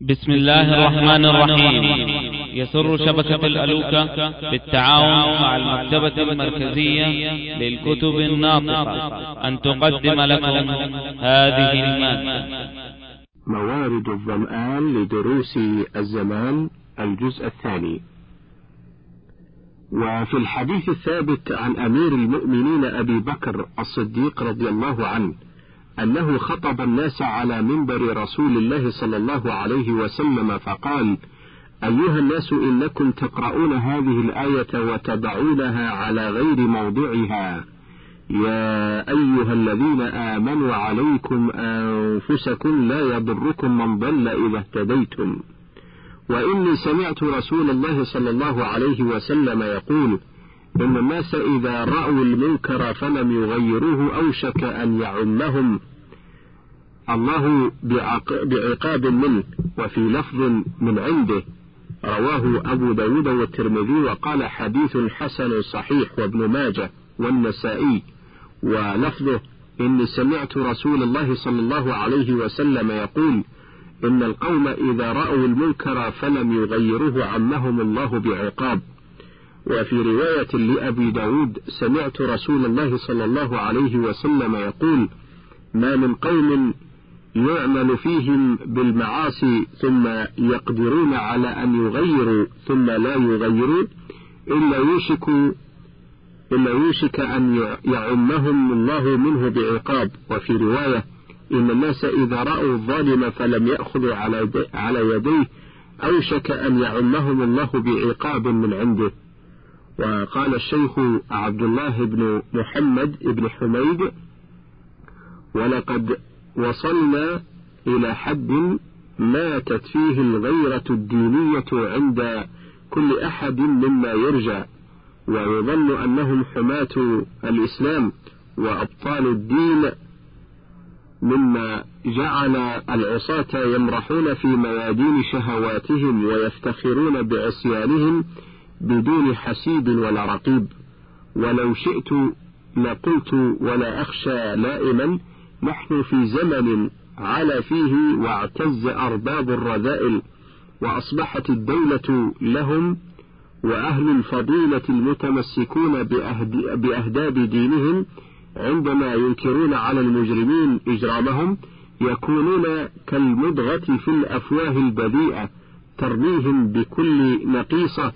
بسم الله الرحمن الرحيم. يسر شبكة الألوكة بالتعاون مع المكتبة المركزية للكتب الناطقة. أن تقدم لكم هذه المادة. موارد الظمآن لدروس الزمان الجزء الثاني. وفي الحديث الثابت عن أمير المؤمنين أبي بكر الصديق رضي الله عنه أنه خطب الناس على منبر رسول الله صلى الله عليه وسلم فقال: أيها الناس إنكم تقرؤون هذه الآية وتضعونها على غير موضعها. يا أيها الذين آمنوا عليكم أنفسكم لا يضركم من ضل إذا اهتديتم. وإني سمعت رسول الله صلى الله عليه وسلم يقول: إن الناس إذا رأوا المنكر فلم يغيروه أوشك أن يعمهم الله بعقاب منه وفي لفظ من عنده رواه أبو داود والترمذي وقال حديث حسن صحيح وابن ماجه والنسائي ولفظه إني سمعت رسول الله صلى الله عليه وسلم يقول إن القوم إذا رأوا المنكر فلم يغيروه عمهم الله بعقاب. وفي رواية لأبي داود سمعت رسول الله صلى الله عليه وسلم يقول ما من قوم يعمل فيهم بالمعاصي ثم يقدرون على أن يغيروا ثم لا يغيروا إلا يوشك إلا يوشك أن يعمهم الله منه بعقاب. وفي رواية إن الناس إذا رأوا الظالم فلم يأخذوا على يديه أوشك أن يعمهم الله بعقاب من عنده. وقال الشيخ عبد الله بن محمد بن حميد ولقد وصلنا إلى حد ماتت فيه الغيرة الدينية عند كل أحد مما يرجى ويظن أنهم حماة الإسلام وأبطال الدين مما جعل العصاة يمرحون في ميادين شهواتهم ويفتخرون بعصيانهم بدون حسيب ولا رقيب ولو شئت لقلت ولا أخشى لائما نحن في زمن على فيه واعتز أرباب الرذائل وأصبحت الدولة لهم وأهل الفضيلة المتمسكون بأهداب دينهم عندما ينكرون على المجرمين إجرامهم يكونون كالمضغة في الأفواه البذيئة ترميهم بكل نقيصة.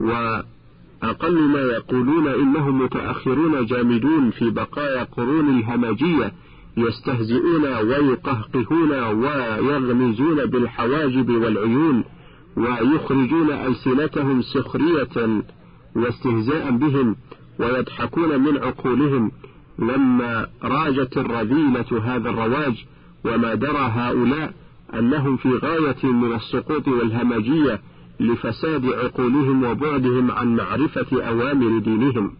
وأقل ما يقولون إنهم متأخرون جامدون في بقايا قرون الهمجية يستهزئون ويقهقهون ويغمزون بالحواجب والعيون ويخرجون ألسنتهم سخرية واستهزاء بهم ويضحكون من عقولهم. لما راجت الرذيلة هذا الرواج وما درى هؤلاء أنهم في غاية من السقوط والهمجية لفساد عقولهم وبعدهم عن معرفة أوامر دينهم.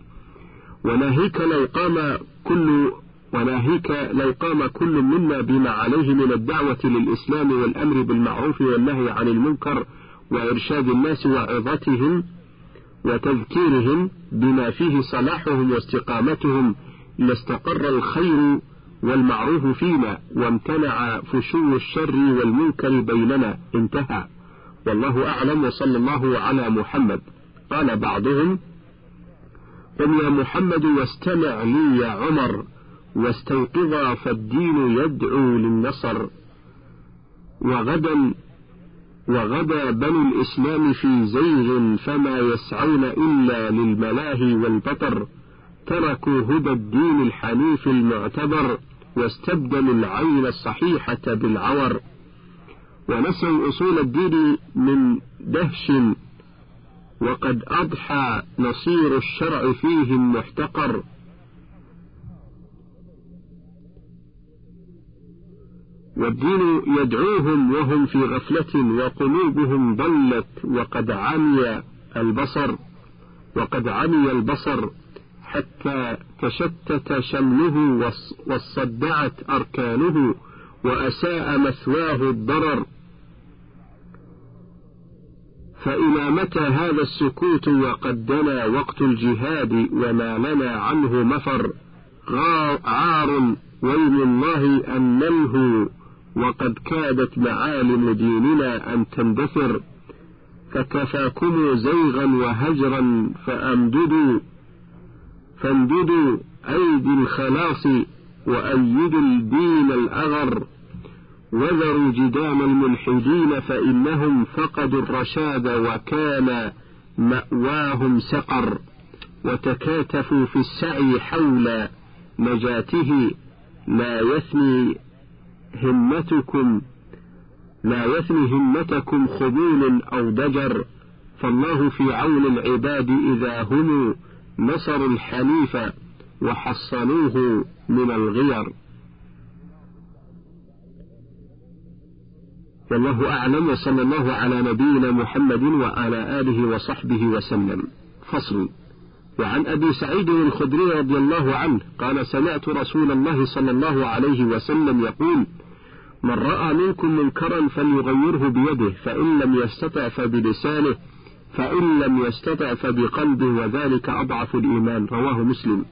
وناهيك لو قام كل وناهيك لو قام كل منا بما عليه من الدعوة للإسلام والأمر بالمعروف والنهي عن المنكر وإرشاد الناس وعظتهم وتذكيرهم بما فيه صلاحهم واستقامتهم لاستقر الخير والمعروف فينا وامتنع فشو الشر والمنكر بيننا. انتهى. والله أعلم وصلى الله على محمد. قال بعضهم قم يا محمد واستمع لي يا عمر واستوقظا فالدين يدعو للنصر. وغدا وغدا بنو الإسلام في زيغ فما يسعون إلا للملاهي والبطر. تركوا هدى الدين الحنيف المعتبر واستبدلوا العين الصحيحة بالعور. ونسوا أصول الدين من دهش وقد أضحى نصير الشرع فيهم محتقر والدين يدعوهم وهم في غفلة وقلوبهم ضلت وقد عمي البصر وقد عمي البصر حتى تشتت شمله وصدعت أركانه. وأساء مثواه الضرر. فإلى متى هذا السكوت وقد دنا وقت الجهاد وما لنا عنه مفر؟ عار ويم الله أن نلهو وقد كادت معالم ديننا أن تندثر. فكفاكم زيغا وهجرا فأمددوا فامددوا أيدي الخلاص. وأيدوا الدين الأغر وذروا جدام الملحدين فإنهم فقدوا الرشاد وكان مأواهم سقر وتكاتفوا في السعي حول نجاته. لا يثني همتكم لا يثني همتكم خذول أو ضجر فالله في عون العباد إذا هم نصروا الحنيف وحصنوه من الغير. والله أعلم وصلى الله على نبينا محمد وعلى آله وصحبه وسلم. فصل. وعن أبي سعيد الخدري رضي الله عنه قال سمعت رسول الله صلى الله عليه وسلم يقول من رأى منكم منكرا فليغيره بيده فإن لم يستطع فبلسانه فإن لم يستطع فبقلبه وذلك أضعف الإيمان. رواه مسلم.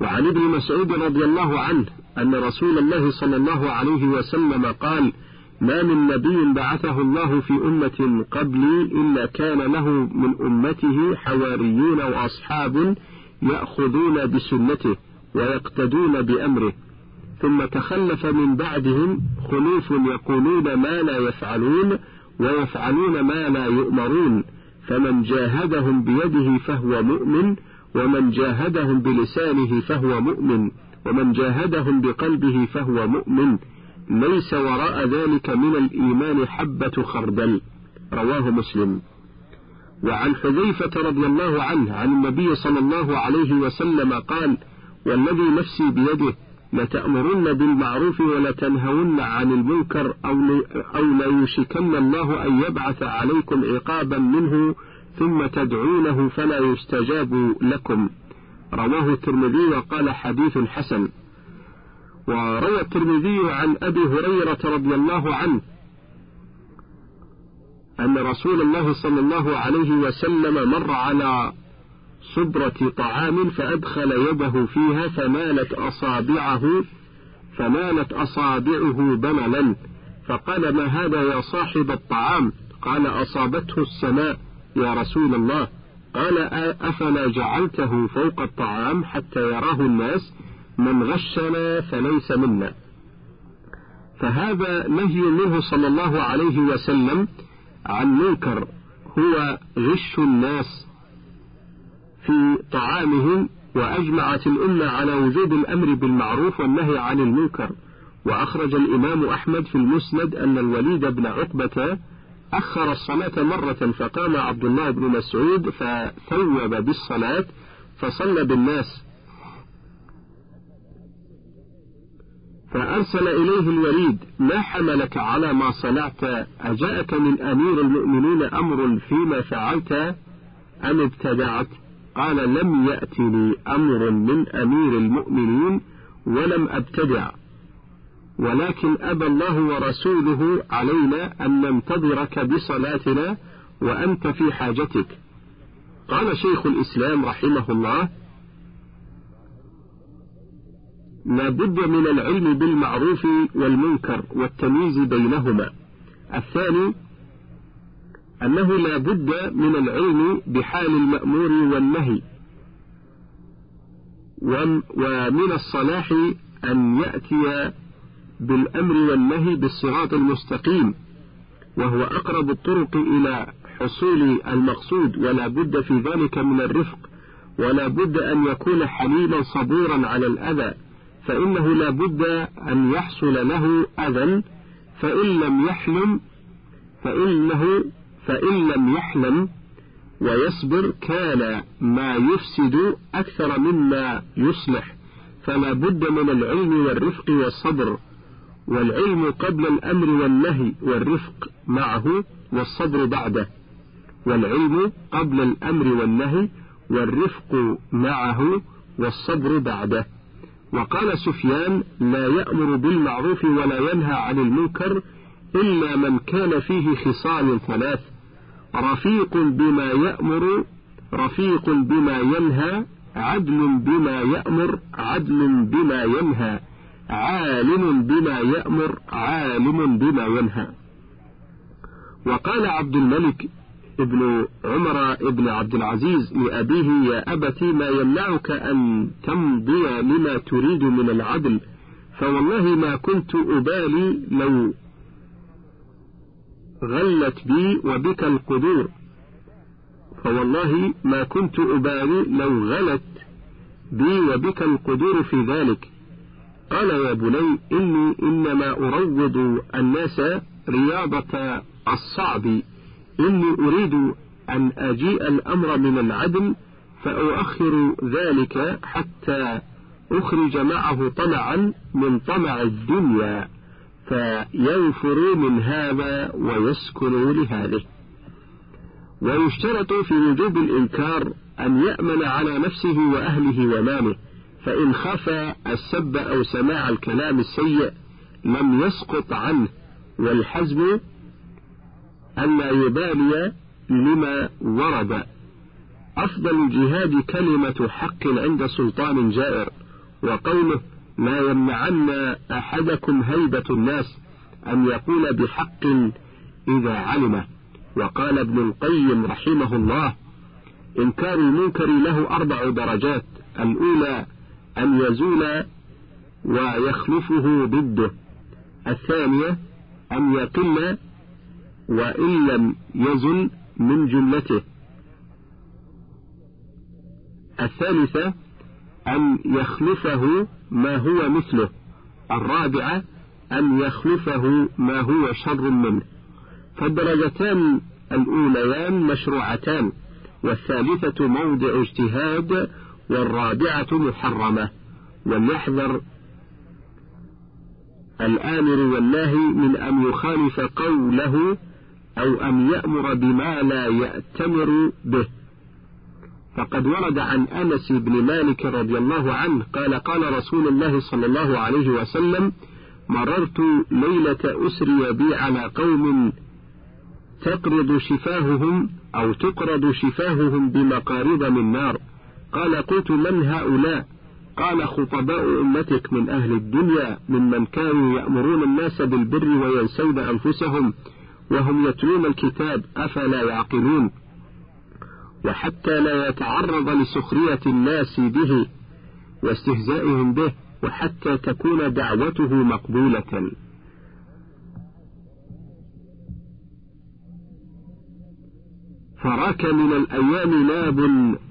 وعن ابن مسعود رضي الله عنه أن رسول الله صلى الله عليه وسلم قال ما من نبي بعثه الله في أمة قبلي إلا كان له من أمته حواريون وأصحاب يأخذون بسنته ويقتدون بأمره ثم تخلف من بعدهم خلوف يقولون ما لا يفعلون ويفعلون ما لا يؤمرون فمن جاهدهم بيده فهو مؤمن ومن جاهدهم بلسانه فهو مؤمن ومن جاهدهم بقلبه فهو مؤمن. ليس وراء ذلك من الإيمان حبة خردل. رواه مسلم. وعن حذيفة رضي الله عنه عن النبي صلى الله عليه وسلم قال والذي نفسي بيده لتأمرن بالمعروف ولتنهون عن المنكر أو ليوشكن الله أن يبعث عليكم عقابا منه ثم تدعونه فلا يستجاب لكم. رواه الترمذي وقال حديث حسن. وروى الترمذي عن أبي هريرة رضي الله عنه أن رسول الله صلى الله عليه وسلم مر على صبرة طعام فأدخل يده فيها فمالت أصابعه فمالت أصابعه بملا. فقال ما هذا يا صاحب الطعام؟ قال أصابته السماء. يا رسول الله. قال أفلا جعلته فوق الطعام حتى يراه الناس من غشنا فليس منا. فهذا نهي منه صلى الله عليه وسلم عن منكر. هو غش الناس في طعامهم وأجمعت الأمة على وجوب الأمر بالمعروف والنهي عن المنكر. وأخرج الإمام أحمد في المسند أن الوليد بن عقبة أخر الصلاة مرة فقام عبد الله بن مسعود فثوب بالصلاة فصلى بالناس. فأرسل إليه الوليد ما حملك على ما صنعت أجاءك من أمير المؤمنين أمر فيما فعلت أم ابتدعت؟ قال لم يأتني أمر من أمير المؤمنين ولم أبتدع. ولكن أبى الله ورسوله علينا أن ننتظرك بصلاتنا وأنت في حاجتك. قال شيخ الإسلام رحمه الله لا بد من العلم بالمعروف والمنكر والتمييز بينهما. الثاني أنه لا بد من العلم بحال المأمور والنهي ومن الصلاح أن يأتي بالأمر والنهي بالصراط المستقيم وهو أقرب الطرق إلى حصول المقصود ولا بد في ذلك من الرفق ولا بد أن يكون حليما صبورا على الأذى فإنه لا بد أن يحصل له أذى فإن لم يحلم فإنه فإن لم يحلم ويصبر كان ما يفسد أكثر مما يصلح فلا بد من العلم والرفق والصبر. والعلم قبل الأمر والنهي والرفق معه والصبر بعده. والعلم قبل الأمر والنهي والرفق معه والصبر بعده. وقال سفيان لا يأمر بالمعروف ولا ينهى عن المنكر إلا من كان فيه خصال ثلاث رفيق بما يأمر رفيق بما ينهى عدل بما يأمر عدل بما ينهى. عالم بما يأمر عالم بما ينهى. وقال عبد الملك ابن عمر ابن عبد العزيز لأبيه يا أبت ما يمنعك أن تمضي لما تريد من العدل فوالله ما كنت أبالي لو غلت بي وبك القدور فوالله ما كنت أبالي لو غلت بي وبك القدور في ذلك. قال يا بني إني إنما أروض الناس رياضة الصعب. إني أريد أن أجيء الأمر من العدل فأؤخر ذلك حتى أخرج معه طمعا من طمع الدنيا فينفر من هذا ويسكن لهذه. ويشترط في وجوب الإنكار أن يأمن على نفسه وأهله وماله. فإن خاف السب أو سماع الكلام السيء لم يسقط عنه والحزم ألا يبالي لما ورد. أفضل الجهاد كلمة حق عند سلطان جائر وقوله لا يمنعن أحدكم هيبة الناس أن يقول بحق إذا علمه. وقال ابن القيم رحمه الله إنكار المنكر له أربع درجات الأولى أن يزول ويخلفه ضده. الثانية أن يقل وإن لم يزل من جملته. الثالثة أن يخلفه ما هو مثله. الرابعة أن يخلفه ما هو شر منه. فالدرجتان الأوليان مشروعتان. والثالثة موضع اجتهاد والرابعة محرمة. وليحذر الآمر والناهي من أن يخالف قوله أو أن يأمر بما لا يأتمر به. فقد ورد عن أنس بن مالك رضي الله عنه قال قال رسول الله صلى الله عليه وسلم مررت ليلة أسري بي على قوم تقرض شفاههم أو تقرض شفاههم بمقارض من نار. قال قلت من هؤلاء؟ قال خطباء أمتك من أهل الدنيا ممن كانوا يأمرون الناس بالبر وينسون أنفسهم وهم يتلون الكتاب أفلا يعقلون؟ وحتى لا يتعرض لسخرية الناس به واستهزائهم به وحتى تكون دعوته مقبولة. فراك من الأيام ناب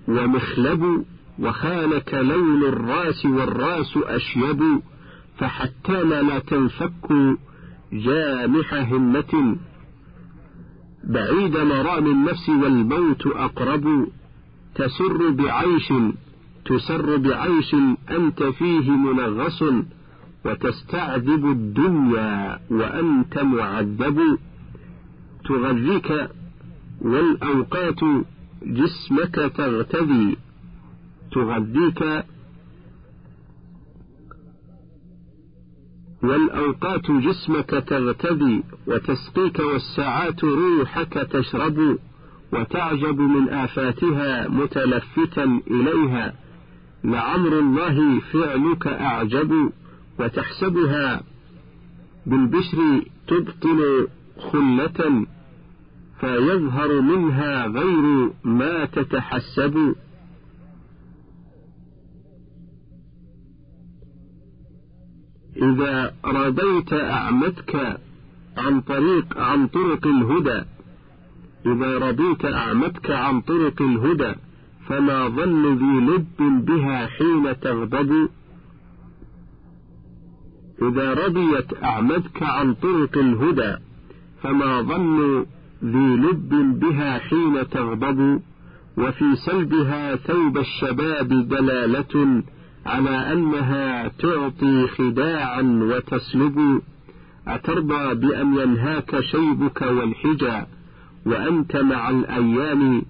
ومخلب وخانك لون الرأس والرأس أشيب فحتى لا تنفك جامح همة. بعيد مرام النفس والموت أقرب. تسر بعيش تسر بعيش أنت فيه منغص وتستعذب الدنيا وأنت معذب. تغذيك والأوقات جسمك تغتذي تغذيك. والأوقات جسمك تغتدي وتسقيك والساعات روحك تشرب وتعجب من آفاتها متلفتا إليها. لعمر الله فعلك أعجب وتحسبها بالبشر تبطل خلة. فيظهر منها غير ما تتحسب. إذا رضيت أعمتك عن طريق عن طرق الهدى إذا رضيت أعمتك عن طرق الهدى فما ظن ذي لب بها حين تغضب. إذا رضيت أعمدك عن طرق الهدى فما ظن ذي لب بها حين تغضب وفي سلبها ثوب الشباب دلالة على أنها تعطي خداعا وتسلب. أترضى بأن ينهاك شيبك والحجى وأنت مع الأيام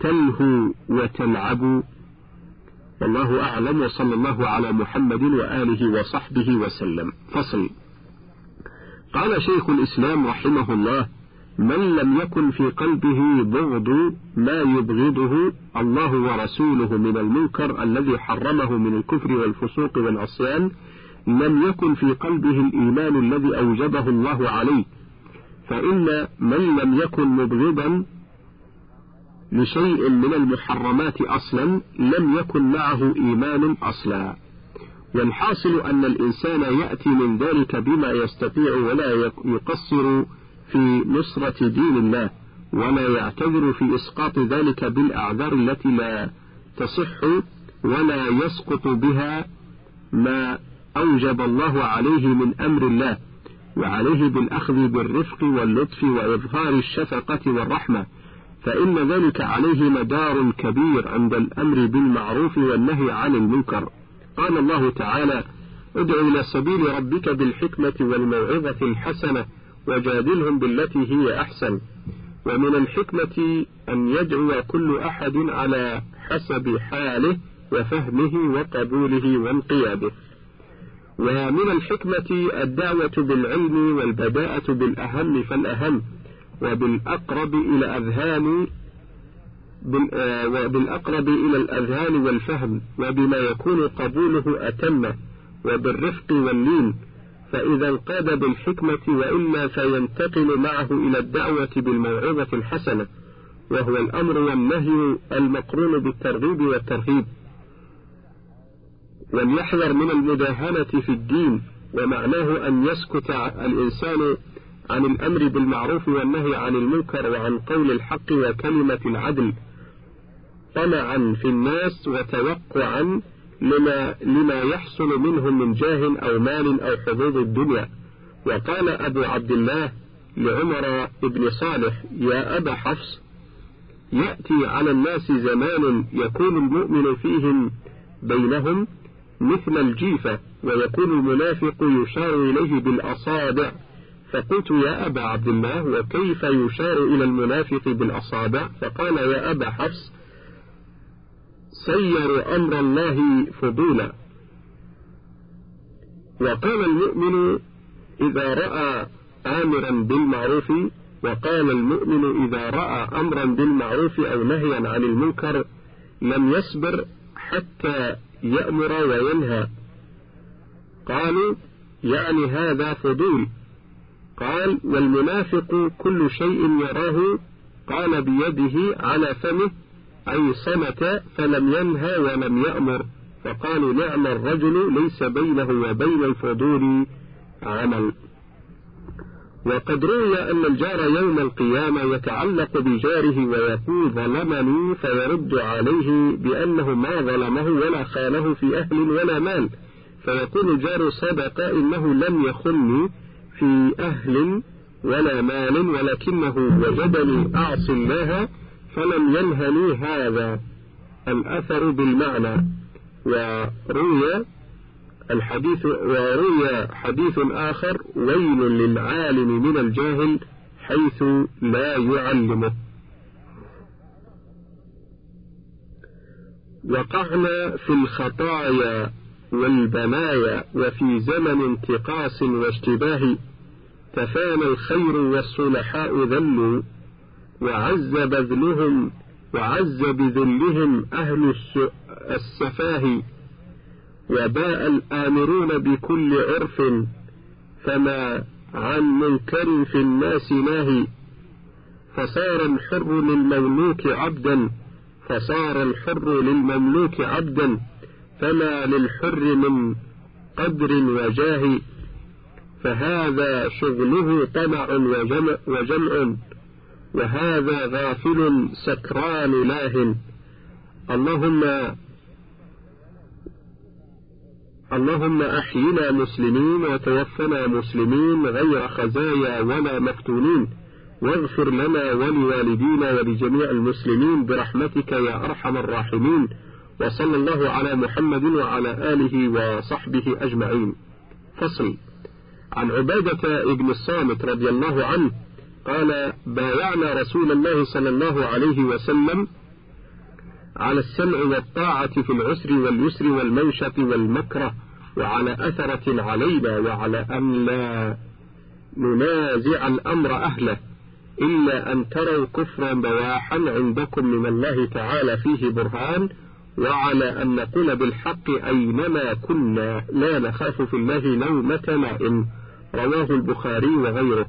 تلهو وتلعب. والله أعلم وصلى الله على محمد وآله وصحبه وسلم. فصل. قال شيخ الإسلام رحمه الله من لم يكن في قلبه بغض ما يبغضه الله ورسوله من المنكر الذي حرمه من الكفر والفسوق والعصيان لم يكن في قلبه الإيمان الذي أوجبه الله عليه. فإن من لم يكن مبغضا لشيء من المحرمات أصلا لم يكن معه إيمان أصلا. والحاصل أن الإنسان يأتي من ذلك بما يستطيع ولا يقصر في نصرة دين الله ولا يعتذر في إسقاط ذلك بالأعذار التي لا تصح ولا يسقط بها ما أوجب الله عليه من أمر الله وعليه بالأخذ بالرفق واللطف وإظهار الشفقة والرحمة. فإن ذلك عليه مدار كبير عند الأمر بالمعروف والنهي عن المنكر. قال الله تعالى ادع إلى سبيل ربك بالحكمة والموعظة الحسنة وجادلهم بالتي هي أحسن. ومن الحكمة أن يدعو كل أحد على حسب حاله وفهمه وقبوله وانقياده. ومن الحكمة الدعوة بالعلم والبداءة بالأهم فالأهم وبالأقرب إلى أذهان وبالأقرب إلى الأذهان والفهم وبما يكون قبوله أتم وبالرفق واللين فإذا انقاد بالحكمة وإلا فينتقل معه إلى الدعوة بالموعظة الحسنة وهو الأمر والنهي المقرون بالترغيب والترهيب. وليحذر من المداهنة في الدين ومعناه أن يسكت الإنسان عن الأمر بالمعروف والنهي عن المنكر وعن قول الحق وكلمة العدل. طمعا في الناس وتوقعا لما, لما يحصل منهم من جاه أو مال أو حظوظ الدنيا. وقال أبو عبد الله لعمر بن صالح يا أبا حفص يأتي على الناس زمان يكون المؤمن فيهم بينهم مثل الجيفة ويكون المنافق يشار إليه بالأصابع. فقلت يا أبا عبد الله وكيف يشار إلى المنافق بالأصابع؟ فقال يا أبا حفص سيروا أمر الله فضولا. وقال المؤمن إذا رأى آمرا بالمعروف وقال المؤمن إذا رأى أمرا بالمعروف أو نهيا عن المنكر لم يصبر حتى يأمر وينهى. قالوا يعني هذا فضول. قال والمنافق كل شيء يراه قال بيده على فمه أي صمت فلم ينهى ولم يأمر. فقالوا نعم الرجل ليس بينه وبين الفضول عمل. وقد روي أن الجار يوم القيامة يتعلق بجاره ويقول ظلمني فيرد عليه بأنه ما ظلمه ولا خانه في أهل ولا مال. فيقول الجار صدق إنه لم يخني في أهل ولا مال ولكنه وجدني أعصي الله فلم ينهني هذا الأثر بالمعنى وروي الحديث وروي حديث آخر ويل للعالم من الجاهل حيث لا يعلمه. وقعنا في الخطايا والبلايا وفي زمن انتقاص واشتباه تفانى الخير والصلحاء ذلوا وعز بذلهم وعز بذلهم أهل السفاه. وباء الآمرون بكل عرف فما عن منكر في الناس ناهي فصار الحر للمملوك عبدا فصار الحر للمملوك عبدا فما للحر من قدر وجاه. فهذا شغله طمع وجمع, وجمع. وهذا غافل سكران لاه اللهم اللهم أحينا مسلمين وتوفنا مسلمين غير خزايا ولا مفتونين. واغفر لنا ولوالدينا ولجميع المسلمين برحمتك يا أرحم الراحمين. وصلى الله على محمد وعلى آله وصحبه أجمعين. فصل. عن عبادة ابن الصامت رضي الله عنه قال بايعنا رسول الله صلى الله عليه وسلم على السمع والطاعة في العسر واليسر والمنشة والمكره وعلى أثرة علينا وعلى أن لا ننازع الأمر أهله إلا أن تروا كفرا بواحا عندكم من الله تعالى فيه برهان وعلى أن نقول بالحق أينما كنا لا نخاف في الله لومة لائم رواه البخاري وغيره.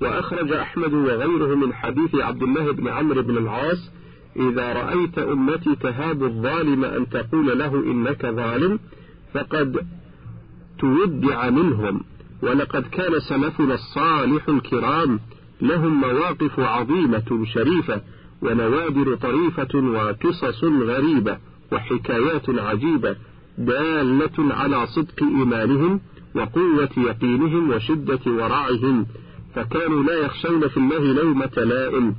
وأخرج أحمد وغيره من حديث عبد الله بن عمرو بن العاص إذا رأيت أمتي تهاب الظالم أن تقول له إنك ظالم فقد تودع منهم ولقد كان سلفنا الصالح الكرام لهم مواقف عظيمة شريفة ونوادر طريفة وقصص غريبة وحكايات عجيبة دالة على صدق إيمانهم وقوة يقينهم وشدة ورعهم. فكانوا لا يخشون في الله لومة لائم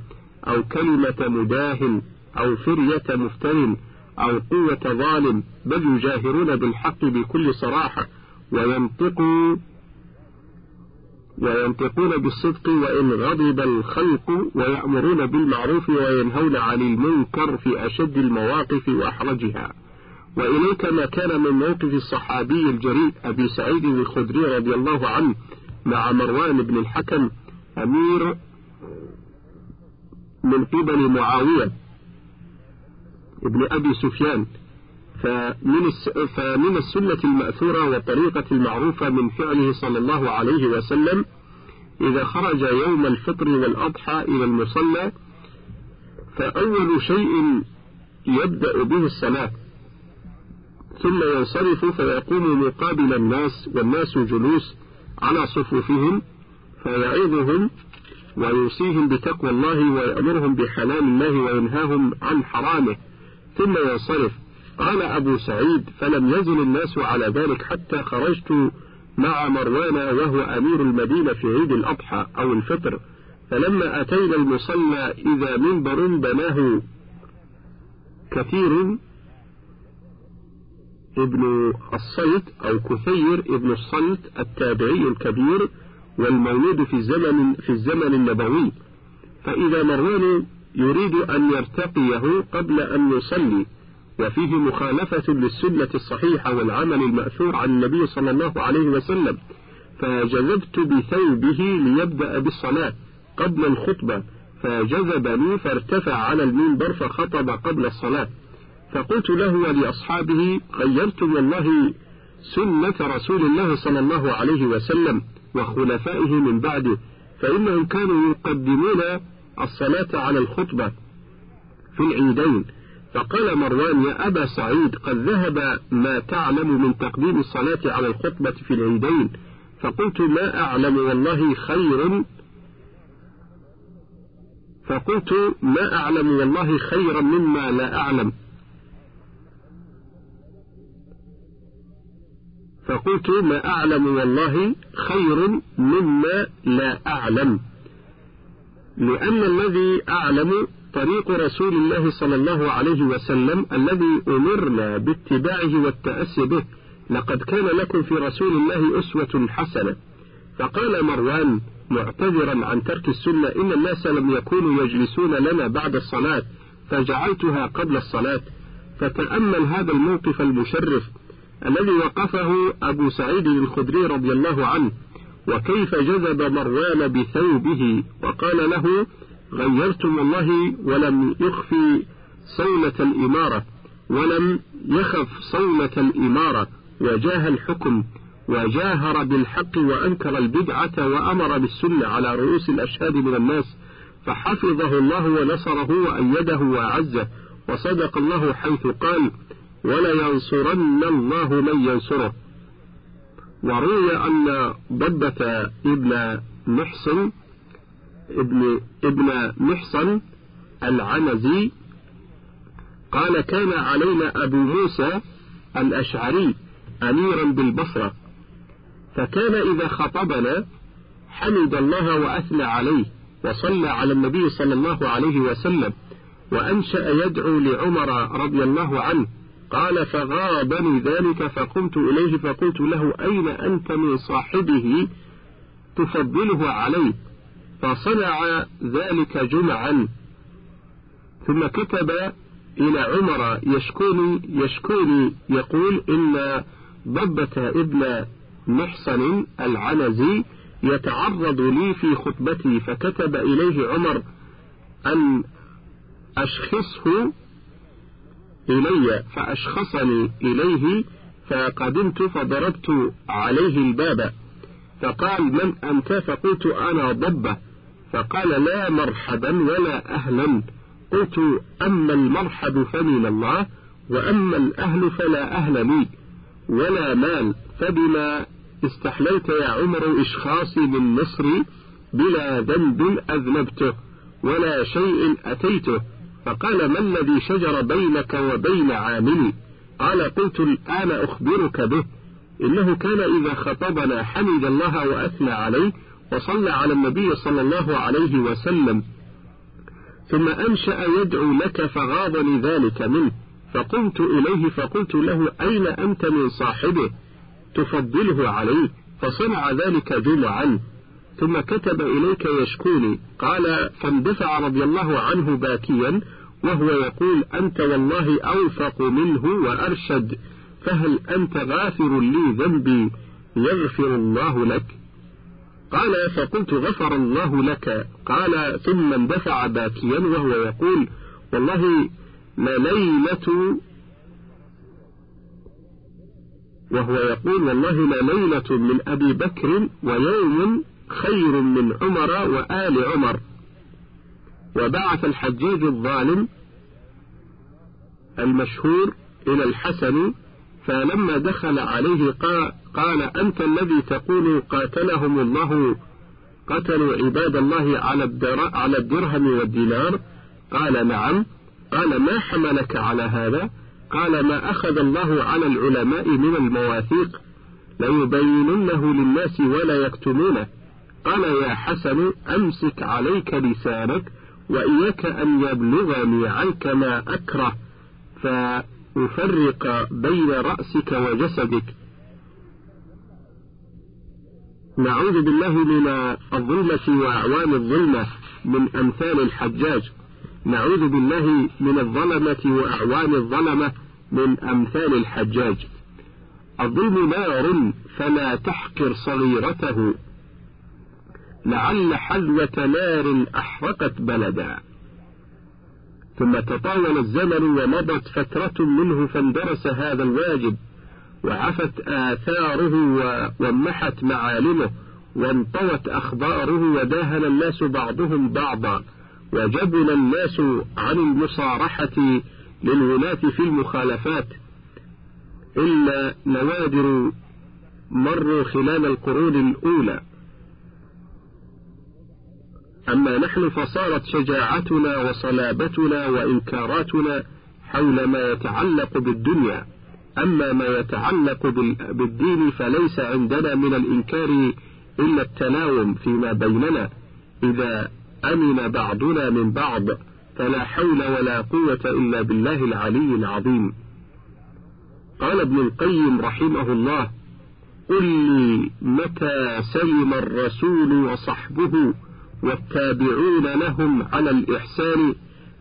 أو كلمة مداهن أو فرية مفتن أو قوة ظالم بل يجاهرون بالحق بكل صراحة وينطقوا وينطقون بالصدق وإن غضب الخلق ويأمرون بالمعروف وينهون عن المنكر في أشد المواقف وأحرجها. وإليك ما كان من موقف الصحابي الجريء أبي سعيد الخدري رضي الله عنه مع مروان بن الحكم أمير من قبل معاوية ابن أبي سفيان. فمن فمن السنة المأثورة والطريقة المعروفة من فعله صلى الله عليه وسلم إذا خرج يوم الفطر والأضحى إلى المصلى فأول شيء يبدأ به الصلاة ثم ينصرف فيقوم مقابل الناس والناس جلوس على صفوفهم فيعظهم ويوصيهم بتقوى الله ويأمرهم بحلال الله وينهاهم عن حرامه. ثم ينصرف. قال أبو سعيد فلم يزل الناس على ذلك حتى خرجت مع مروان وهو أمير المدينة في عيد الأضحى أو الفطر. فلما أتينا المصلى إذا منبر بناه كثير ابن الصيت أو كثير ابن الصلت التابعي الكبير والمولود في الزمن في الزمن النبوي. فإذا مروان يريد أن يرتقيه قبل أن يصلي وفيه مخالفة للسنة الصحيحة والعمل المأثور عن النبي صلى الله عليه وسلم فجذبت بثوبه ليبدأ بالصلاة قبل الخطبة فجذبني فارتفع على المنبر فخطب قبل الصلاة. فقلت له ولأصحابه غيرتم والله سنة رسول الله صلى الله عليه وسلم وخلفائه من بعده فإنهم كانوا يقدمون الصلاة على الخطبة في العيدين. فقال مروان يا أبا سعيد قد ذهب ما تعلم من تقديم الصلاة على الخطبة في العيدين. فقلت ما أعلم والله خير. فقلت ما أعلم والله خيرا مما لا أعلم. فقلت ما أعلم والله خير مما لا أعلم. لأن الذي أعلم طريق رسول الله صلى الله عليه وسلم الذي أمرنا باتباعه والتأسي به لقد كان لكم في رسول الله أسوة حسنة. فقال مروان معتذرا عن ترك السنة إن الناس لم يكونوا يجلسون لنا بعد الصلاة فجعلتها قبل الصلاة. فتأمل هذا الموقف المشرف الذي وقفه أبو سعيد الخدري رضي الله عنه وكيف جذب مروان بثوبه؟ وقال له غيرتم والله ولم يخفي صولة الإمارة ولم يخف صولة الإمارة وجاه الحكم وجاهر بالحق وأنكر البدعة وأمر بالسنة على رؤوس الأشهاد من الناس فحفظه الله ونصره وأيده وأعزه وصدق الله حيث قال ولينصرن الله من ينصره. وروي أن ضبة ابن محسن ابن ابن محصن العنزي قال كان علينا أبو موسى الأشعري أميرا بالبصرة فكان إذا خطبنا حمد الله وأثنى عليه وصلى على النبي صلى الله عليه وسلم وأنشأ يدعو لعمر رضي الله عنه قال فغابني ذلك فقمت إليه فقلت له أين أنت من صاحبه تفضله عليه؟ فصنع ذلك جمعا. ثم كتب إلى عمر يشكوني يشكوني. يقول إن ضبة ابن محصن العنزي يتعرض لي في خطبتي. فكتب إليه عمر أن أشخصه إلي فأشخصني إليه فقدمت فضربت عليه الباب. فقال من أنت؟ فقلت أنا ضبة. فقال لا مرحبا ولا أهلا. قلت أما المرحب فمن الله وأما الأهل فلا أهل لي. ولا مال فبما استحليت يا عمر إشخاصي من مصري بلا ذنب أذنبته ولا شيء أتيته. فقال ما الذي شجر بينك وبين عاملي؟ قال قلت الآن أخبرك به. إنه كان إذا خطبنا حمد الله وأثنى عليه وصلى على النبي صلى الله عليه وسلم. ثم أنشأ يدعو لك فغاضني ذلك منه. فقمت إليه فقلت له أين أنت من صاحبه؟ تفضله عليه. فصنع ذلك جمعا. ثم كتب إليك يشكوني. قال فاندفع رضي الله عنه باكيا وهو يقول أنت والله أوفق منه وأرشد فهل أنت غافر لي ذنبي؟ يغفر الله لك. قال فقلت غفر الله لك. قال ثم اندفع باكيا وهو يقول والله لليلة وهو يقول والله لليلة من أبي بكر ويوم خير من عمر وآل عمر. وبعث الحجاج الظالم المشهور إلى الحسن فلما دخل عليه قال أنت الذي تقول قاتلهم الله قتلوا عباد الله على الدرهم والدينار؟ قال نعم. قال ما حملك على هذا؟ قال ما أخذ الله على العلماء من المواثيق ليبيننه للناس ولا يكتمونه. قال يا حسن أمسك عليك لسانك وإياك أن يبلغني عنك ما أكره فأفرق بين رأسك وجسدك. نعوذ بالله من الظلمة وأعوان الظلمة من أمثال الحجاج. نعوذ بالله من الظلمة وأعوان الظلمة من أمثال الحجاج. الظلم نار فلا تحقر صغيرته. لعل حذوة نار أحرقت بلدا. ثم تطاول الزمن ومضت فترة منه فاندرس هذا الواجب وعفت آثاره ومحت معالمه وانطوت أخباره وداهن الناس بعضهم بعضا وجبن الناس عن المصارحة للولاة في المخالفات. إلا نوادر مروا خلال القرون الأولى. أما نحن فصارت شجاعتنا وصلابتنا وإنكاراتنا حول ما يتعلق بالدنيا. أما ما يتعلق بالدين فليس عندنا من الإنكار إلا التلاوم فيما بيننا. إذا أمن بعضنا من بعض فلا حول ولا قوة إلا بالله العلي العظيم. قال ابن القيم رحمه الله قل لي متى سلم الرسول وصحبه والتابعون لهم على الإحسان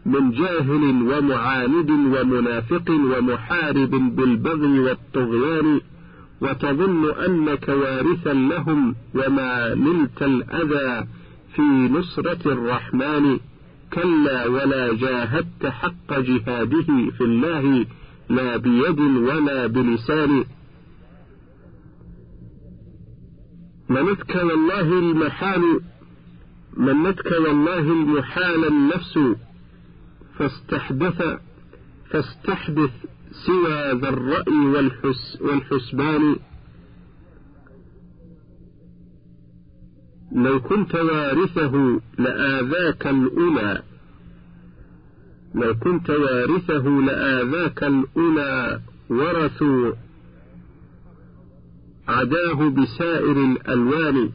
من جاهل ومعاند ومنافق ومحارب بالبغي والطغيان وتظن أنك وارثا لهم وما نلت الأذى في نصرة الرحمن. كلا ولا جاهدت حق جهاده في الله لا بيد ولا بلسان. منتك والله المحال منتك والله المحال النفس فاستحدث فاستحدث سوى ذا الرأي والحس والحسبان. لو كنت وارثه لآذاك الأولى. لو كنت وارثه لآذاك الأولى ورثوا عداه بسائر الألوان.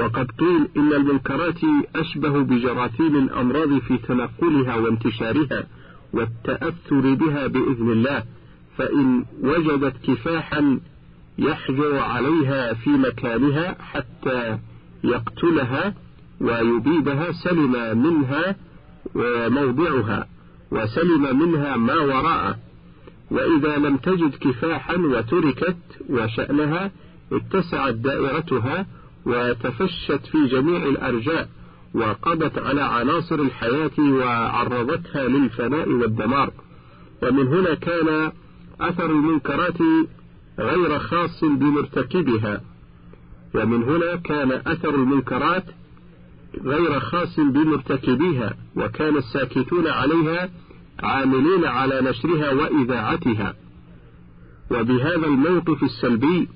وقد قيل إن المنكرات أشبه بجراثيم الأمراض في تنقلها وانتشارها والتأثر بها بإذن الله فإن وجدت كفاحا يحجر عليها في مكانها حتى يقتلها ويبيدها سلم منها موضعها وسلم منها ما وراءه وإذا لم تجد كفاحا وتركت وشأنها اتسعت دائرتها وتفشت في جميع الأرجاء وقضت على عناصر الحياة وعرضتها للفناء والدمار. ومن هنا كان أثر المنكرات غير خاص بمرتكبها. ومن هنا كان أثر المنكرات غير خاص بمرتكبيها. وكان الساكتون عليها عاملين على نشرها وإذاعتها. وبهذا الموقف السلبي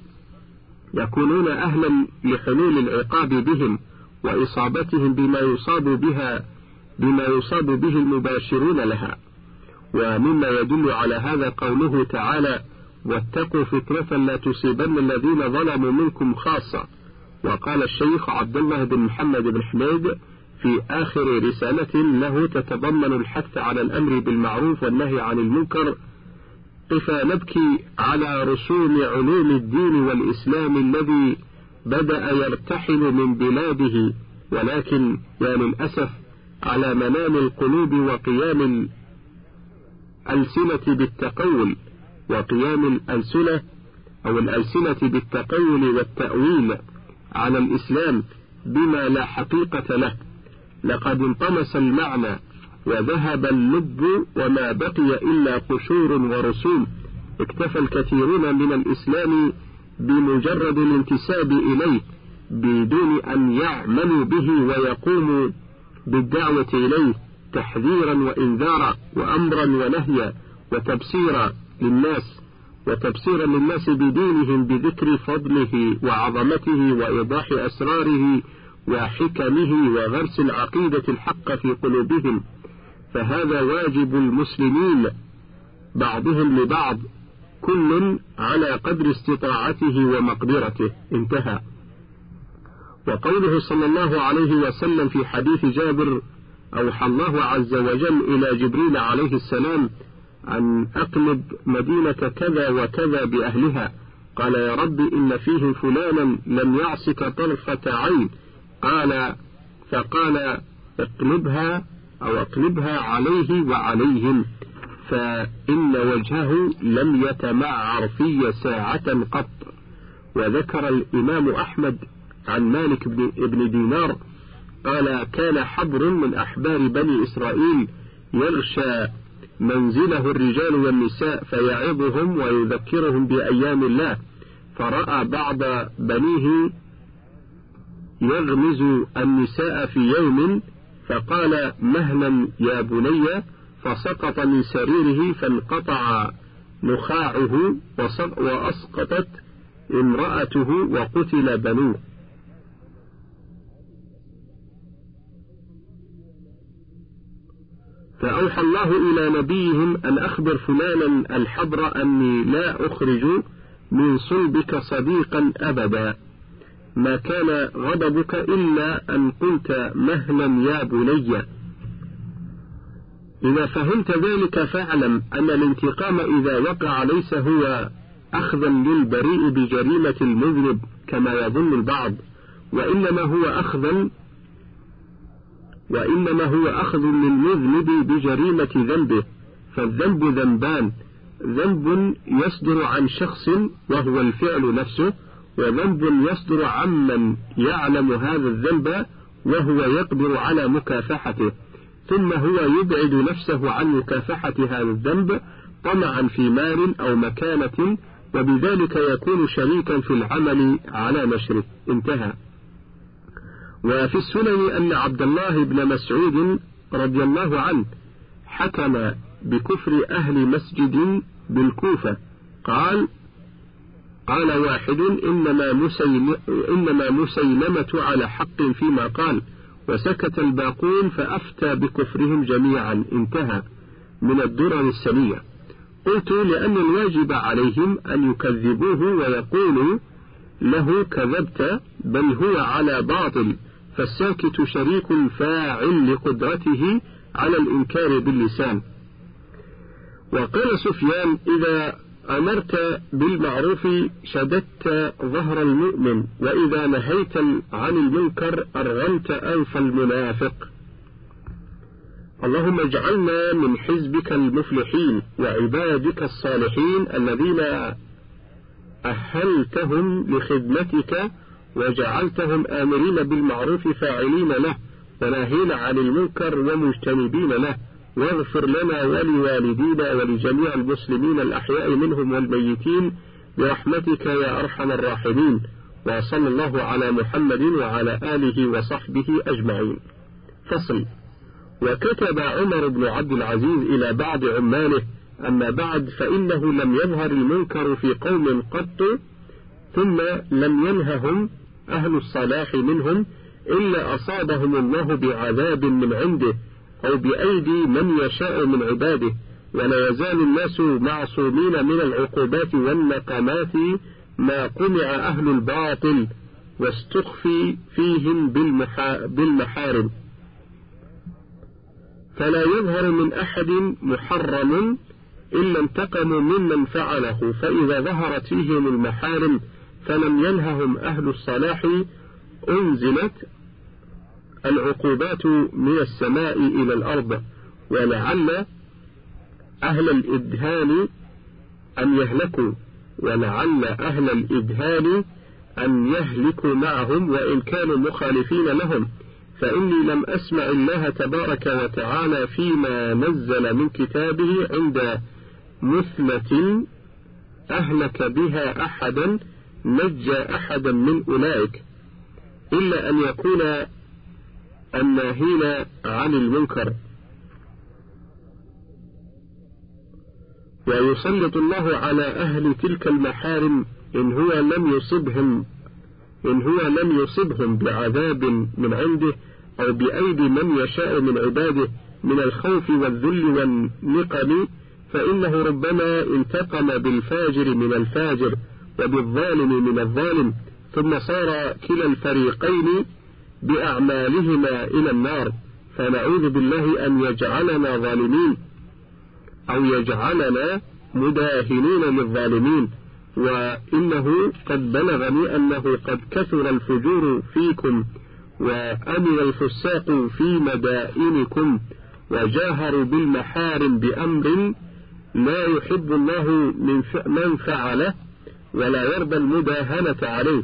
يكونون أهلا لحلول العقاب بهم وإصابتهم بما يصاب بها بما يصاب به المباشرون لها. ومما يدل على هذا قوله تعالى واتقوا فتنة لا تصيبن الذين ظلموا منكم خاصة وقال الشيخ عبد الله بن محمد بن حميد في آخر رسالة له تتضمن الحث على الأمر بالمعروف والنهي عن المنكر قفا نبكي على رسوم علوم الدين والإسلام الذي بدأ يرتحل من بلاده ولكن يا للأسف على منام القلوب وقيام الألسنة بالتقول وقيام الألسنة أو الألسنة بالتقول والتأويل على الإسلام بما لا حقيقة له. لقد انطمس المعنى وذهب اللب وما بقي إلا قشور ورسوم. اكتفى الكثيرون من الإسلام بمجرد الانتساب إليه بدون أن يعملوا به ويقوموا بالدعوة إليه تحذيرا وإنذارا وأمرا ونهيا وتبصيرا للناس وتبصيرا للناس بدينهم بذكر فضله وعظمته وإيضاح أسراره وحكمه وغرس العقيدة الحق في قلوبهم. فهذا واجب المسلمين بعضهم لبعض كل على قدر استطاعته ومقدرته. انتهى. وقوله صلى الله عليه وسلم في حديث جابر أوحى الله عز وجل إلى جبريل عليه السلام أن أقلب مدينة كذا وكذا بأهلها. قال يا رب إن فيهم فلانا لم يعصك طرفة عين. قال فقال اقلبها أو اقلبها عليه وعليهم فإن وجهه لم يتمعر في ساعة قط. وذكر الإمام أحمد عن مالك بن دينار قال كان حبر من أحبار بني إسرائيل يغشى منزله الرجال والنساء فيعظهم ويذكرهم بأيام الله. فرأى بعض بنيه يغمز النساء في يوم فقال مهلا يا بني فسقط من سريره فانقطع نخاعه وأسقطت امرأته وقتل بنوه. فأوحى الله إلى نبيهم أن أخبر فلانا الحبر أني لا أخرج من صلبك صديقا أبدا. ما كان غضبك إلا أن قلت مهلا يا بني. إذا فهمت ذلك فاعلم أن الانتقام إذا وقع ليس هو أخذا للبريء بجريمة المذنب كما يظن البعض وإنما هو أخذا وإنما هو أخذ للمذنب بجريمة ذنبه. فالذنب ذنبان. ذنب يصدر عن شخص وهو الفعل نفسه وذنب يصدر عمن يعلم هذا الذنب وهو يقدر على مكافحته ثم هو يبعد نفسه عن مكافحة هذا الذنب طمعا في مال أو مكانة وبذلك يكون شريكا في العمل على نشره انتهى. وفي السنن أن عبد الله بن مسعود رضي الله عنه حكم بكفر أهل مسجد بالكوفة قال قال واحد إنما, مسيل إنما مسيلمة على حق فيما قال وسكت الباقون فأفتى بكفرهم جميعا انتهى من الدرر السنية قلت لأن الواجب عليهم أن يكذبوه ويقولوا له كذبت بل هو على باطل فالساكت شريك فاعل لقدرته على الإنكار باللسان. وقال سفيان إذا أمرت بالمعروف شددت ظهر المؤمن وإذا نهيت عن المنكر أرغمت أنف المنافق. اللهم اجعلنا من حزبك المفلحين وعبادك الصالحين الذين أهلتهم لخدمتك وجعلتهم آمرين بالمعروف فاعلين له وناهين عن المنكر ومجتنبين له. واغفر لنا ولوالدينا ولجميع المسلمين الأحياء منهم والميتين برحمتك يا أرحم الراحمين. وصلى الله على محمد وعلى آله وصحبه أجمعين. فصل. وكتب عمر بن عبد العزيز إلى بعض عماله أما بعد فإنه لم يظهر المنكر في قوم قط ثم لم ينههم أهل الصلاح منهم إلا أصابهم الله بعذاب من عنده. أو بأيدي من يشاء من عباده ولا يزال الناس معصومين من العقوبات والنقمات ما قمع أهل الباطل واستخفي فيهم بالمحارم. فلا يظهر من أحد محرم إلا انتقموا ممن فعله فإذا ظهرت فيهم المحارم فلم ينههم أهل الصلاح أنزلت العقوبات من السماء إلى الأرض ولعل أهل الإدهان أن يهلكوا ولعل أهل الإدهان أن يهلكوا معهم وإن كانوا مخالفين لهم. فإني لم أسمع الله تبارك وتعالى فيما نزل من كتابه عند مثلة أهلك بها أحدا نجى أحدا من أولئك. إلا أن يكون الناهين عن المنكر. ويسلط الله على أهل تلك المحارم إن هو لم يصبهم إن هو لم يصبهم بعذاب من عنده أو بأيدي من يشاء من عباده من الخوف والذل والنقم فإنه ربما انتقم بالفاجر من الفاجر وبالظالم من الظالم ثم صار كلا الفريقين بأعمالهما إلى النار فنعوذ بالله أن يجعلنا ظالمين أو يجعلنا مداهنين للظالمين. وإنه قد بلغني أنه قد كثر الفجور فيكم وأمن الفساق في مدائنكم وجاهروا بالمحارم بأمر لا يحب الله من فعله ولا يرضى المداهنة عليه.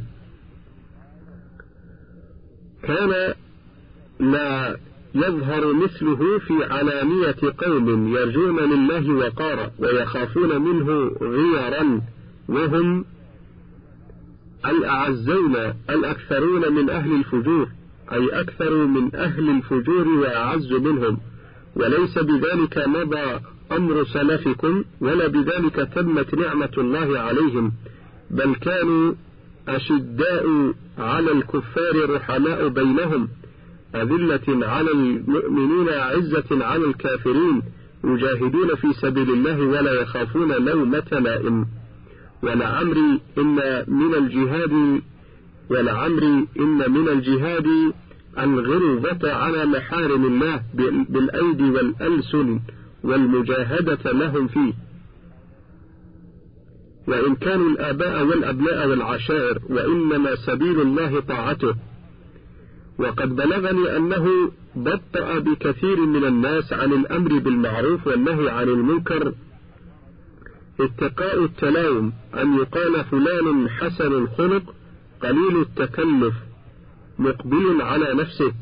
كان لا يظهر مثله في علانية قوم يرجون لله وقارا ويخافون منه غيرا وهم الأعزون الأكثرون من أهل الفجور أي أكثر من أهل الفجور وأعز منهم. وليس بذلك مضى أمر سلفكم ولا بذلك تمت نعمة الله عليهم بل كانوا أشداء على الكفار رحماء بينهم أذلة على المؤمنين عزة على الكافرين يجاهدون في سبيل الله ولا يخافون لومة لائم. ولعمري إن من الجهاد ولعمري إن من الجهاد الغلظة على محارم الله بالأيدي والألسن والمجاهدة لهم فيه. وإن كانوا الآباء والأبناء والعشائر وإنما سبيل الله طاعته. وقد بلغني أنه بطأ بكثير من الناس عن الأمر بالمعروف والنهي عن المنكر. اتقاء التلاوم أن يقال فلان حسن الخلق قليل التكلف مقبل على نفسه.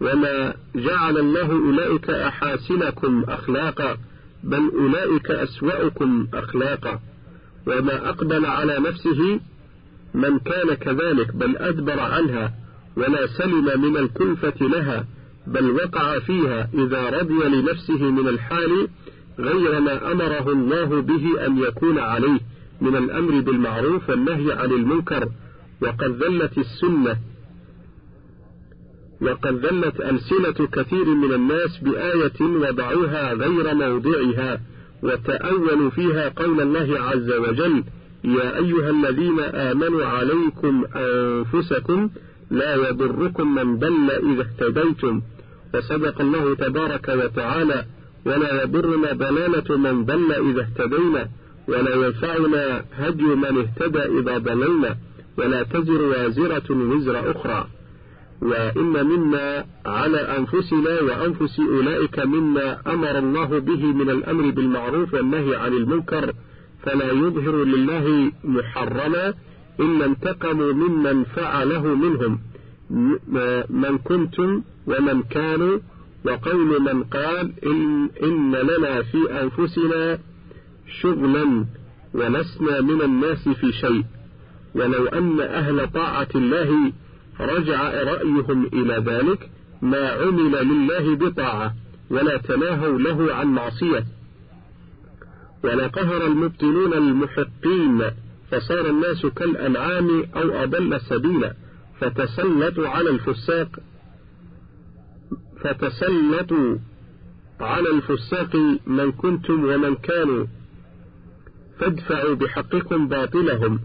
وما جعل الله أولئك أحاسنكم أخلاقا بل أولئك أسوأكم أخلاقا. وما أقبل على نفسه من كان كذلك بل أدبر عنها ولا سلم من الكلفة لها بل وقع فيها إذا رضي لنفسه من الحال غير ما أمره الله به أن يكون عليه من الأمر بالمعروف والنهي عن المنكر. وقد ذلت السنة وقد ذلت ألسنة كثير من الناس بآية وضعوها غير موضعها. وتأولوا فيها قول الله عز وجل يا أيها الذين آمنوا عليكم أنفسكم لا يضركم من ضل إذا اهتديتم. وصدق الله تبارك وتعالى ولا يضرنا ضلالة من ضل إذا اهتدينا ولا ينفعنا هدي من اهتدى إذا ضللنا ولا تزر وازرة وزر أخرى. وإن منا على أنفسنا وأنفس أولئك مما أمر الله به من الأمر بالمعروف والنهي عن المنكر فلا يظهر لله محرما إلا انتقموا ممن فعله منهم من كنتم ومن كانوا وقول من قال إن, إن لنا في أنفسنا شغلا ولسنا من الناس في شيء ولو أن أهل طاعة الله رجع رأيهم إلى ذلك ما عمل لله بطاعة ولا تناهوا له عن معصية. ولا قهر المبطلون المحقين فصار الناس كالأنعام أو أضل سبيلا. فتسلطوا على الفساق فتسلطوا على الفساق من كنتم ومن كانوا. فادفعوا بحقكم باطلهم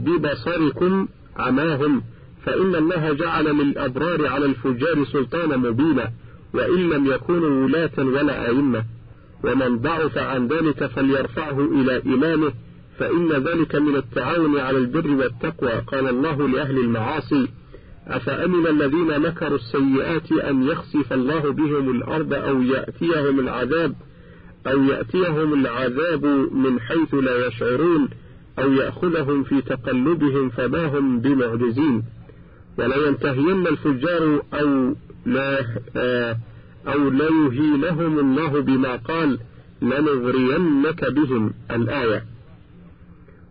وببصركم عماهم فإن الله جعل للأبرار على الفجار سلطانا مبينا وإن لم يكونوا ولاة ولا أئمة. ومن ضعف عن ذلك فليرفعه إلى إمامه فإن ذلك من التعاون على البر والتقوى. قال الله لأهل المعاصي أفأمن الذين مكروا السيئات أن يخسف الله بهم الأرض أو يأتيهم العذاب أو يأتيهم العذاب من حيث لا يشعرون؟ أو يأخذهم في تقلبهم فما هم بمعجزين. ولا ينتهين الفجار أو لا أو ليهينهم الله بما قال لنغرينك بهم الآية.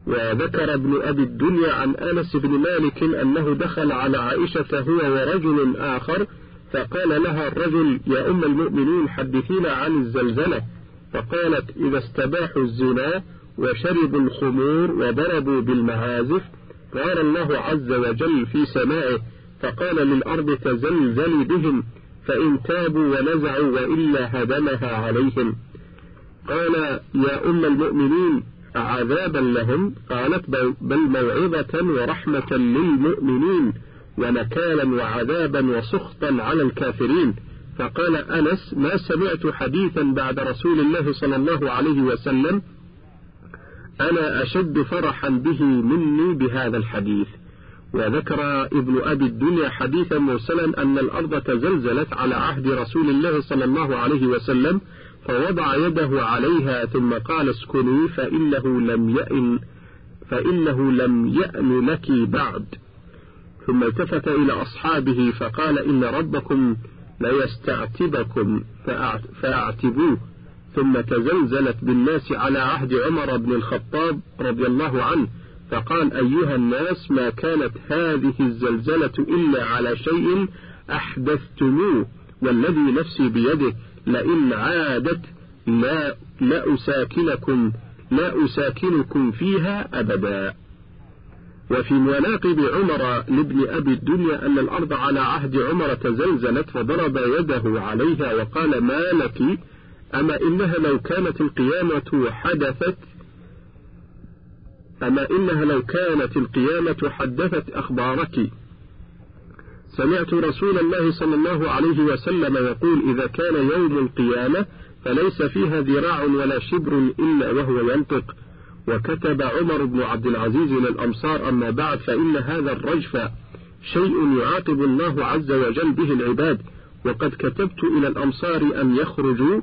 وذكر ابن أبي الدنيا عن أنس بن مالك أنه دخل على عائشة هو ورجل آخر فقال لها الرجل يا أم المؤمنين حدثينا عن الزلزلة. فقالت إذا استباحوا الزنا وشربوا الخمور وضربوا بالمعازف قال الله عز وجل في سمائه فقال للأرض تزلزلي بهم فإن تابوا ونزعوا وإلا هدمها عليهم. قال يا أم المؤمنين عذابا لهم؟ قالت بل موعظة ورحمة للمؤمنين ونكالا وعذابا وسخطا على الكافرين. فقال أنس ما سمعت حديثا بعد رسول الله صلى الله عليه وسلم أنا أشد فرحا به مني بهذا الحديث. وذكر ابن أبي الدنيا حديثا مرسلا أن الأرض تزلزلت على عهد رسول الله صلى الله عليه وسلم فوضع يده عليها ثم قال اسكني فإنه لم يأن فإنه لم يأن لك بعد. ثم التفت إلى أصحابه فقال إن ربكم ليستعتبكم فأعتبوه. ثم تزلزلت بالناس على عهد عمر بن الخطاب رضي الله عنه فقال أيها الناس ما كانت هذه الزلزلة إلا على شيء أحدثتموه والذي نفسي بيده لئن عادت لا لا أساكنكم لا أساكنكم فيها أبدا. وفي مناقب عمر لابن أبي الدنيا أن الأرض على عهد عمر تزلزلت فضرب يده عليها وقال ما لك أما إنها لو كانت القيامة حدثت أما إنها لو كانت القيامة حدثت أخبارك. سمعت رسول الله صلى الله عليه وسلم يقول إذا كان يوم القيامة فليس فيها ذراع ولا شبر إلا وهو ينطق. وكتب عمر بن عبد العزيز للأمصار أما بعد فإن هذا الرجف شيء يعاقب الله عز وجل به العباد. وقد كتبت إلى الأمصار أن يخرجوا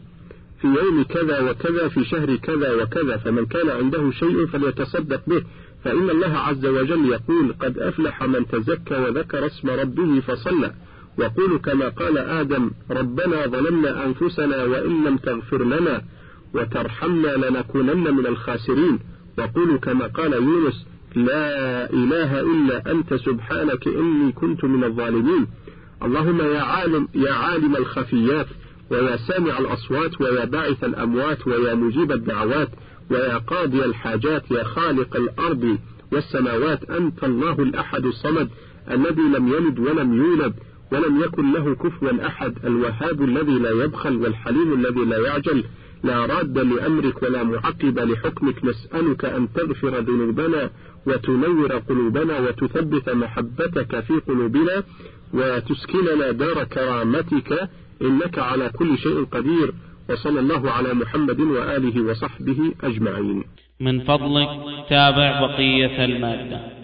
في يوم كذا وكذا في شهر كذا وكذا فمن كان عنده شيء فليتصدق به. فإن الله عز وجل يقول قد أفلح من تزكى وذكر اسم ربه فصلى وقول كما قال آدم ربنا ظلمنا أنفسنا وإن لم تغفر لنا وترحمنا لنكونن من الخاسرين وقولوا كما قال يونس لا إله إلا أنت سبحانك إني كنت من الظالمين اللهم يا عالم يا عالم الخفيات ويا سامع الأصوات ويا باعث الأموات ويا مجيب الدعوات ويا قاضي الحاجات يا خالق الأرض والسماوات أنت الله الأحد الصمد الذي لم يلد ولم يولد ولم يكن له كفوا أحد الوهاب الذي لا يبخل والحليم الذي لا يعجل. لا راد لأمرك ولا معقب لحكمك نسألك أن تغفر ذنوبنا وتنور قلوبنا وتثبت محبتك في قلوبنا وتسكننا دار كرامتك. إنك على كل شيء قدير وصلى الله على محمد وآله وصحبه أجمعين. من فضلك تابع بقية المادة.